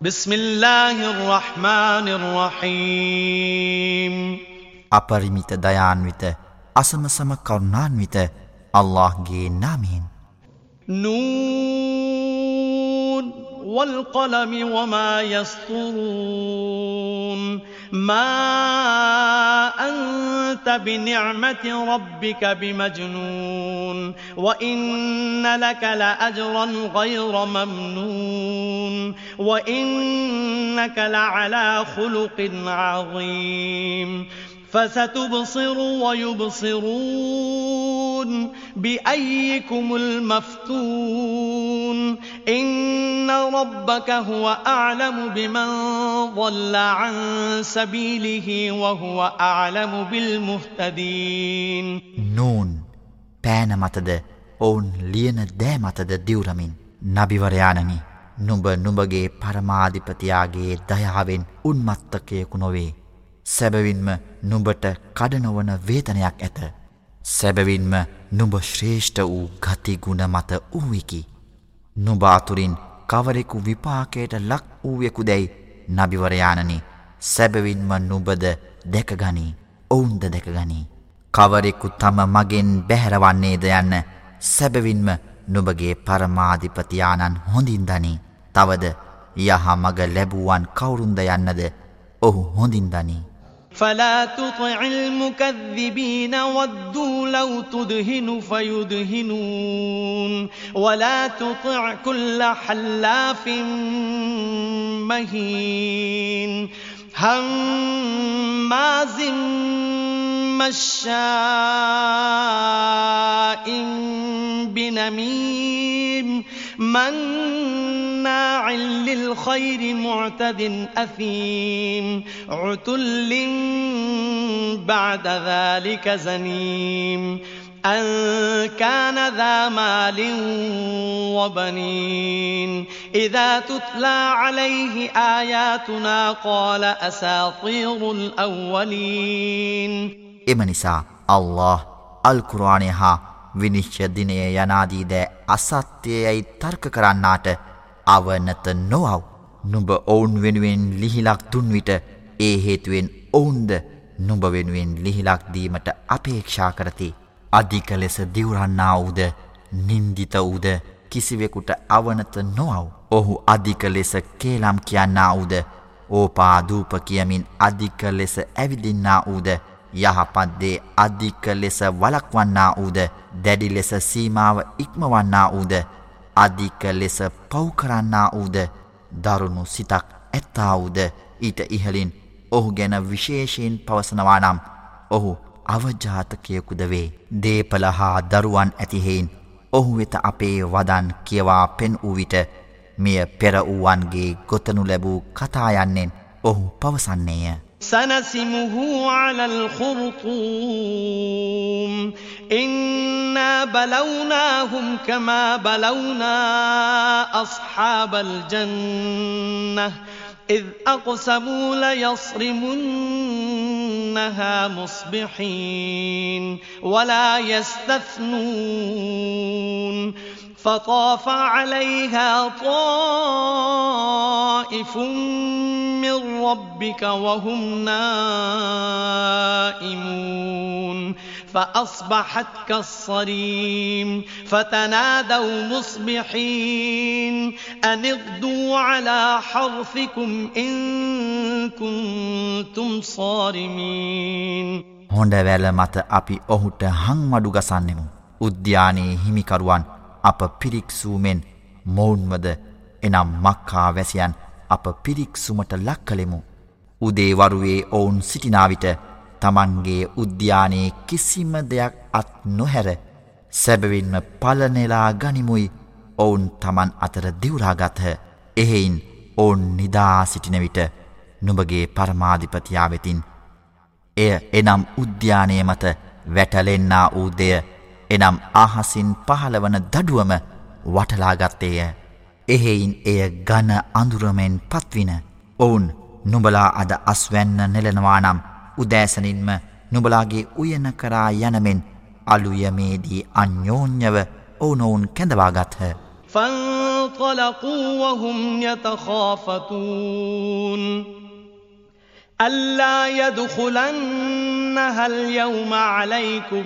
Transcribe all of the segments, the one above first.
بسم الله الرحمن الرحيم. أبرميت ديان ويت أسم سم كرنان ويت الله جي نامين نون والقلم وما يسطرون ما أن بنعمة ربك بمجنون وإن لك لأجرا غير ممنون وإنك لعلى خلق عظيم فستبصر ويبصرون بأيكم المفتون إن ربك هو أعلم بمن ضل عن سبيله وهو أعلم بالمهتدين නූන් පෑන මතද ඔවුන් ලියන දෑ මතද දිවරමින් නබිවරයානනි නුඹ නුඹගේ පරමාධිපතියාගේ දයාවෙන් උන්මත්තකයෙකු නොවේ සැබවින්ම නුඹට කඩනොවන වේතනයක් ඇත. සැබවින්ම නුඹ ශ්‍රේෂ්ඨ වූ ගතිගුණ මත වූවිකි. නුබාතුරින් කවරෙකු විපාකයට ලක් වූයෙකු දැයි නබිවරයානනි සැබවින්ම නුබද දැකගනී ඔවුන්ද දැකගනී. කවරෙකු තම මගෙන් බැහැරවන්නේද යන්න සැබවින්ම නුබගේ පරමාධිපතියානන් හොඳින් දනී තවද යහ මග ලැබුවන් කවුරුන්ද යන්නද ඔහු හොඳින් දනී. فلا تطع المكذبين ودوا لو تدهن فيدهنون ولا تطع كل حلاف مهين هماز مشاء بنميم مناع للخير معتد أثيم عتل بعد ذلك زنيم أن كان ذا مال وبنين إذا تتلى عليه آياتنا قال أساطير الأولين එම නිසා අල්له අල්කුරවානය හා විනිශ්්‍ය දිනය යනාදීද අසත්‍යයයි තර්ක කරන්නාට අවනත නොවව් නුඹ ඔවුන් වෙනුවෙන් ලිහිලක් දුන්විට ඒ හේතුවෙන් ඔවුන්ද නුඹ වෙනුවෙන් ලිහිලක් දීමට අපේක්ෂා කරති. අධික ලෙස දිවරන්නා වූද නින්දිත වූද කිසිවෙකුට අවනත නොවව්. ඔහු අධික ලෙස කේලම් කියන්නා වූද ඕපා දූප කියමින් අධික ලෙස ඇවිදින්නා වූද යහපත්දේ අධික ලෙස වලක්වන්නා වූද දැඩි ලෙස සීමාව ඉක්මවන්නා වූද අධික ලෙස පව්කරන්නා වූද? දරුණු සිතක් ඇත්තාවූද ඊට ඉහලින් ඔහු ගැන විශේෂයෙන් පවසනවා නම් ඔහු අවජාතකයකුද වේ? දේපල හා දරුවන් ඇතිහෙයින් ඔහු වෙත අපේ වදන් කියවා පෙන් වූ විට මෙය පෙර වූවන්ගේ ගොතනු ලැබූ කතායන්නෙන් ඔහු පවසන්නේය. سنسمه على الخرطوم. إنا بلوناهم كما بلونا أصحاب الجنة. إذ أقسموا ليصرمنها مصبحين ولا يستثنون. فطاف عليها طائف من ربك وهم نائمون فأصبحت كالصريم فتنادوا مصبحين أن اغدوا على حرثكم إن كنتم صارمين හොඳ වැල මත අපි ඔහුට හංමඩු ගසන්නෙමු. උද්‍යානයේ හිමිකරුවන් අප පිරික්සූමෙන් මොවුන්වද එනම් මක්කා වැසියන් අප පිරික්සුමට ලක් කළෙමු. උදේවරුවේ ඔවුන් සිටිනාවිට තමන්ගේ උද්‍යානයේ කිසිම දෙයක් අත් නොහැර සැබවින්ම පලනෙලා ගනිමුයි ඔවුන් තමන් අතර දිවරාගත්හ එහෙයින් ඔවුන් නිදා සිටිනවිට නුඹගේ පරමාධිපතියා වෙතින් එය එනම් උද්‍යානය මත වැටලෙන්නා වූ දෙය එනම් අහසින් පහළවන දඩුවම වටලාගත්තේය. එහෙයින් එය ගන අඳුරමෙන් පත්වින. ඔවුන් නුබලා අද අස්වැන්න නෙලනවා නම් උදෑසනින්ම නුබලාගේ උයන කරා යනමෙන් අලුයමේදී අන්‍යෝන්‍යව ඕනොවුන් කැඳවාගත්හ. فانطلقوا انطلقوا وهم يتخافتون ألا يدخلنها اليوم عليكم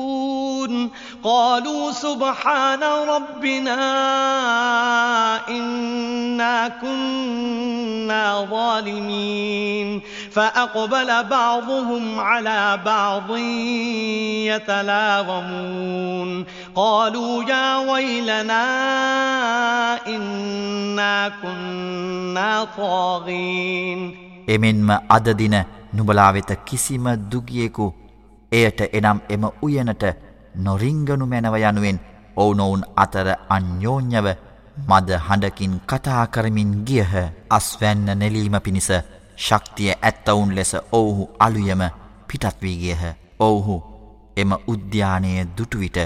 قالوا سبحان ربنا إنا كنا ظالمين فأقبل بعضهم على بعض يتلاومون قالوا يا ويلنا إنا كنا طاغين එමෙන්ම අද දින නුබලා වෙත කිසිම දුගියෙකු එයට එනම් එම උයනට නොරිංගනු මැනව යනුවෙන් ඔවුනොවුන් අතර අන්‍යෝඥව මද හඬකින් කතා කරමින් ගියහ. අස්වැන්න නෙලීම පිණිස ශක්තිය ඇත්තවුන් ලෙස ඔවුහු අලුයම පිටත් වී ගියහ. ඔවුහු එම උද්‍යානය දුටුවිට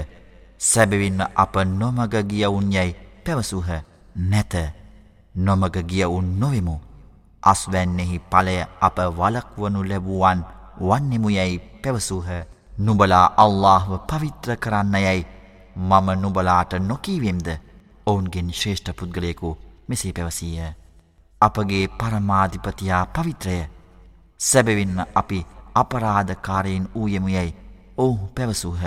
සැබවින්ම අප නොමග ගියවුන් යැයි පැවසූහ. නැත. නොමග ගියවුන් නොවෙමු. අස්වැන්නෙහි පලය අප වලක්වනු ලැබුවන් වන්නෙමු යැයි පැවසූහ. නුබලා අල්لهව පවිත්‍ර කරන්න යැයි මම නුබලාට නොකීවෙම්ද ඔවුන්ගෙන් ශ්‍රේෂ්ඨ පුද්ගලයෙකු මෙසේ පැවසීය. අපගේ පරමාධිපතියා පවිත්‍රය සැබවින්ම අපි අපරාධකාරයෙන් වූයෙමු යැයි ඔවුහු පැවසූහ.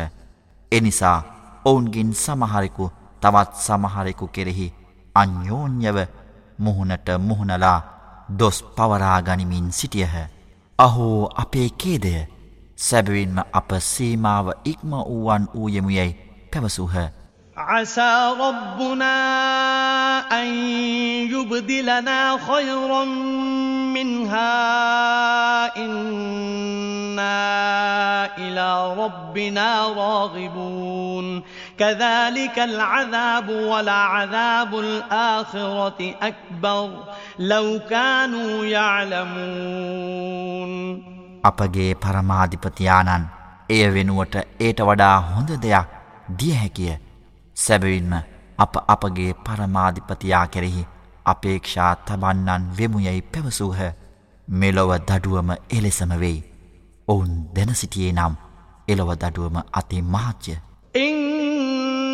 එනිසා ඔවුන්ගෙන් සමහරෙකු තවත් සමහරෙකු කෙරෙහි අන්‍යෝන්‍යව මුහුණට මුහුණලා දොස් පවරාගනිමින් සිටියහ. අහෝ අපේ කේදය සැබවින්ම අප සීමාව ඉක්ම වූවන් වූයෙමු යැයි පැවසූහ. عسى ربنا أن يبدلنا خيرا منها إنا إلى ربنا راغبون كذلك العذاب ولعذاب الآخرة أكبر لو كانوا يعلمون අපගේ පරමාධිපතියානන් එය වෙනුවට ඒට වඩා හොඳ දෙයක් දිය හැකිය. සැබවින්ම අප අපගේ පරමාධිපතියා කෙරෙහි අපේක්ෂා තබන්නන් වෙමුයැයි පැවසූහ. මෙලොව දඩුවම එලෙසම වෙයි. ඔවුන් දැනසිටියේ නම් එලොව දඩුවම අති මහච්චය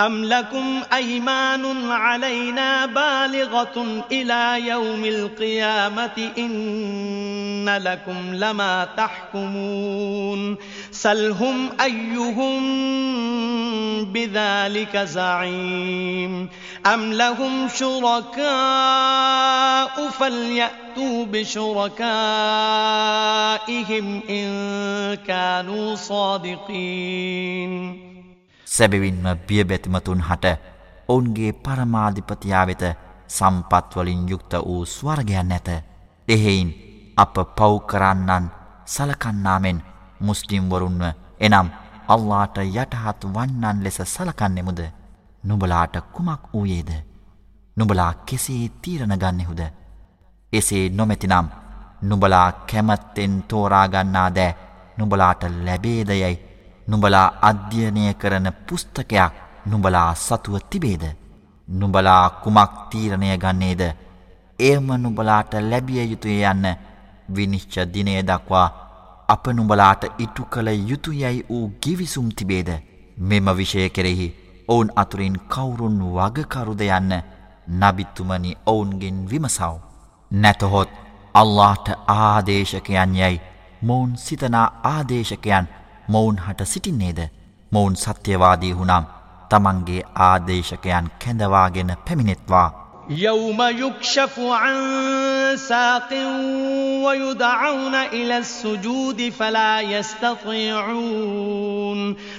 أم لكم أيمان علينا بالغة إلى يوم القيامة إن لكم لما تحكمون سلهم أيهم بذلك زعيم أم لهم شركاء فليأتوا بشركائهم إن كانوا صادقين සැබවින්ම බියබැතිමතුන් හට ඔවුන්ගේ පරමාධිපතියා වෙත සම්පත්වලින් යුක්ත වූ ස්වර්ගයන් නැත. එහෙයින් අප පව්කරන්නන් සලකන්නාමෙන් මුස්ලිම්වරුන්ව එනම් අල්ලාට යටහත් වන්නන් ලෙස සලකන්නෙමුද නුබලාට කුමක් වූයේද. නුබලා කෙසේ තීරණ ගන්නෙහුද. එසේ නොමැතිනම් නුබලා කැමත්තෙන් තෝරාගන්නා දෑ නුබලාට ලැබේදයයි නුඹලා අධ්‍යයනය කරන පුස්තකයක් නුඹලා සතුව තිබේද. නුඹලා කුමක් තීරණය ගන්නේද. එයම නුඹලාට ලැබිය යුතුය යන්න විනිශ්ච දිනය දක්වා අප නුඹලාට ඉටු කළ යුතුයැයි වූ ගිවිසුම් තිබේද. මෙම විෂය කෙරෙහි ඔවුන් අතුරින් කවුරුන් වගකරුද යන්න නබිත්තුමනි ඔවුන්ගෙන් විමසව්. නැතහොත් අල්لهට ආදේශකයන් යැයි මොවුන් සිතනා ආදේශකයන් මොවුන් හට සිටින්නේද මොවුන් සත්‍යවාදී වුනම් තමන්ගේ ආදේශකයන් කැඳවාගෙන පැමිණෙත්වා يوم يكشف عن ساق ويدعون إلى السجود فلا يستطيعون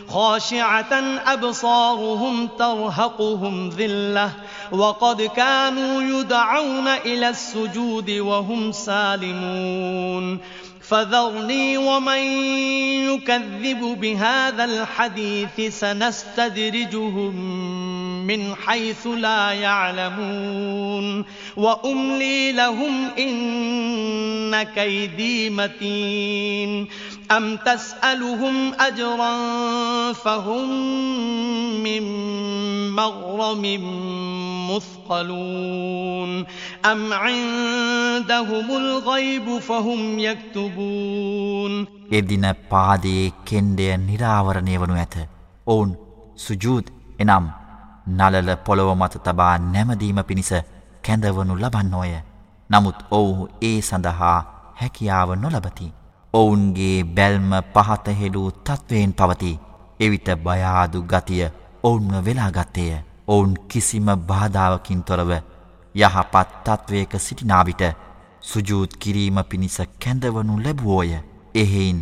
خاشعة أبصارهم ترهقهم ذلة وقد كانوا يدعون إلى السجود وهم سالمون فذرني ومن يكذب بهذا الحديث سنستدرجهم من حيث لا يعلمون وأملي لهم إن كيدي متين أم تسألهم أجرا فهم من مغرم مثقلون أم عندهم الغيب فهم يكتبون එදින පාදයේ කෙන්ඩය නිරාවරණය වනු ඇත. ඔවුන් සුජූද් එනම් නලල පොළොව මත තබා නැමදීම පිණිස කැඳවනු ලබන්නෝය. නමුත් ඔවුහු ඒ සඳහා හැකියාව නොලබති. ඔවුන්ගේ බැල්ම පහතහෙඩූ තත්ත්වයෙන් පවති. එවිට බයාදු ගතිය ඔවුන්ව වෙලාගත්තේය. ඔවුන් කිසිම බාධාවකින් තොරව යහපත් තත්ත්වයක සිටිනාවිට සුජූත් කිරීම පිණිස කැඳවනු ලැබුවෝය. එහෙයින්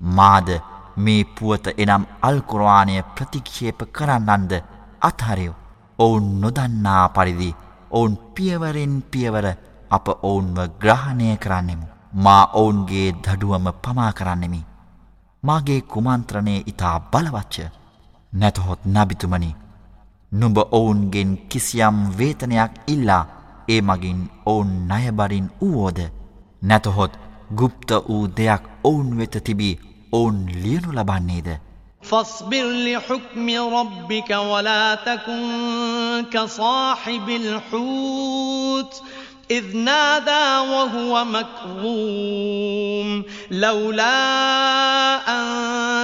මාද මේ පුවත එනම් අල්කුරවානය ප්‍රතික්ෂේප කරන්නන්ද අත්හරයෝ. ඔවුන් නොදන්නා පරිදි ඔවුන් පියවරෙන් පියවර අප ඔවුන්ව ග්‍රහණය කරන්නෙමු. මා ඔවුන්ගේ දඩුවම පමා කරන්නෙමි. මාගේ කුමන්ත්‍රණය ඉතා බලවච්ච නැතහොත් නබිතුමනි නුඹ ඔවුන්ගෙන් කිසියම් වේතනයක් ඉල්ලා ඒ මගින් ඔවුන් නයබරින් වුවෝද නැතහොත් ගුප්ත වූ දෙයක් ඔවුන් වෙත තිබී ඔවුන් ලියනු ලබන්නේද فاصبر لحكم ربك ولا تكن كصاحب الحوت إذ نادى وهو مكظوم لولا أن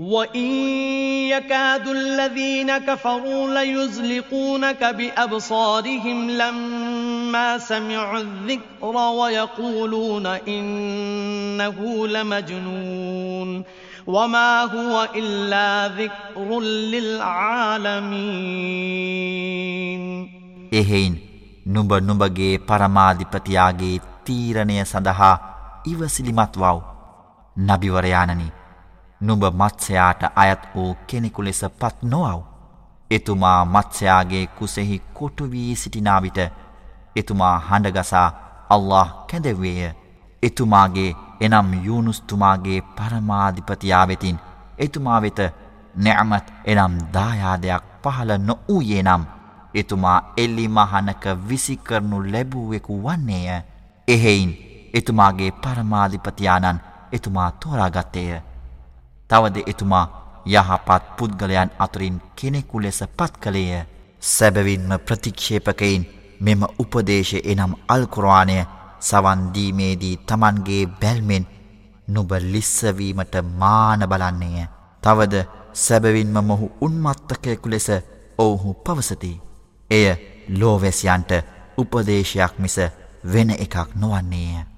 وإن يكاد الذين كفروا ليزلقونك بأبصارهم لما سمعوا الذكر ويقولون إنه لمجنون وما هو إلا ذكر للعالمين එහෙයින් නුඹ නුඹගේ පරමාධිපතියාගේ තීරණය සඳහා ඉවසිලිමත් වව් නබිවරයානනි නුඹ මත්සයාට අයත් වූ කෙනෙකු ලෙස පත් නොවව්. එතුමා මත්සයාගේ කුසෙහි කොටුවී සිටිනාවිට එතුමා හඬගසා අල්له කැදවේය. එතුමාගේ එනම් යුනුස්තුමාගේ පරමාධිපතියා වෙතින් එතුමා වෙත නැමත් එනම් දායාදයක් පහළ නොවූයේ නම් එතුමා එල්ලි මහනක විසිකරනු ලැබුවෙකු වන්නේය. එහෙයින් එතුමාගේ පරමාධිපතියානන් එතුමා තෝරාගත්තේය. තවද එතුමා යහපත් පුද්ගලයන් අතුරින් කෙනෙකු ලෙස පත් කළේය සැබවින්ම ප්‍රතික්ෂේපකයින් මෙම උපදේශ එනම් අල්කුරවානය සවන්දීමේදී තමන්ගේ බැල්මෙන් නුබ ලිස්සවීමට මාන බලන්නේය. තවද සැබවින්ම මොහු උන්මත්තකයකු ලෙස ඔවුහු පවසති. එය ලෝවැසියන්ට උපදේශයක් මිස වෙන එකක් නොවන්නේය.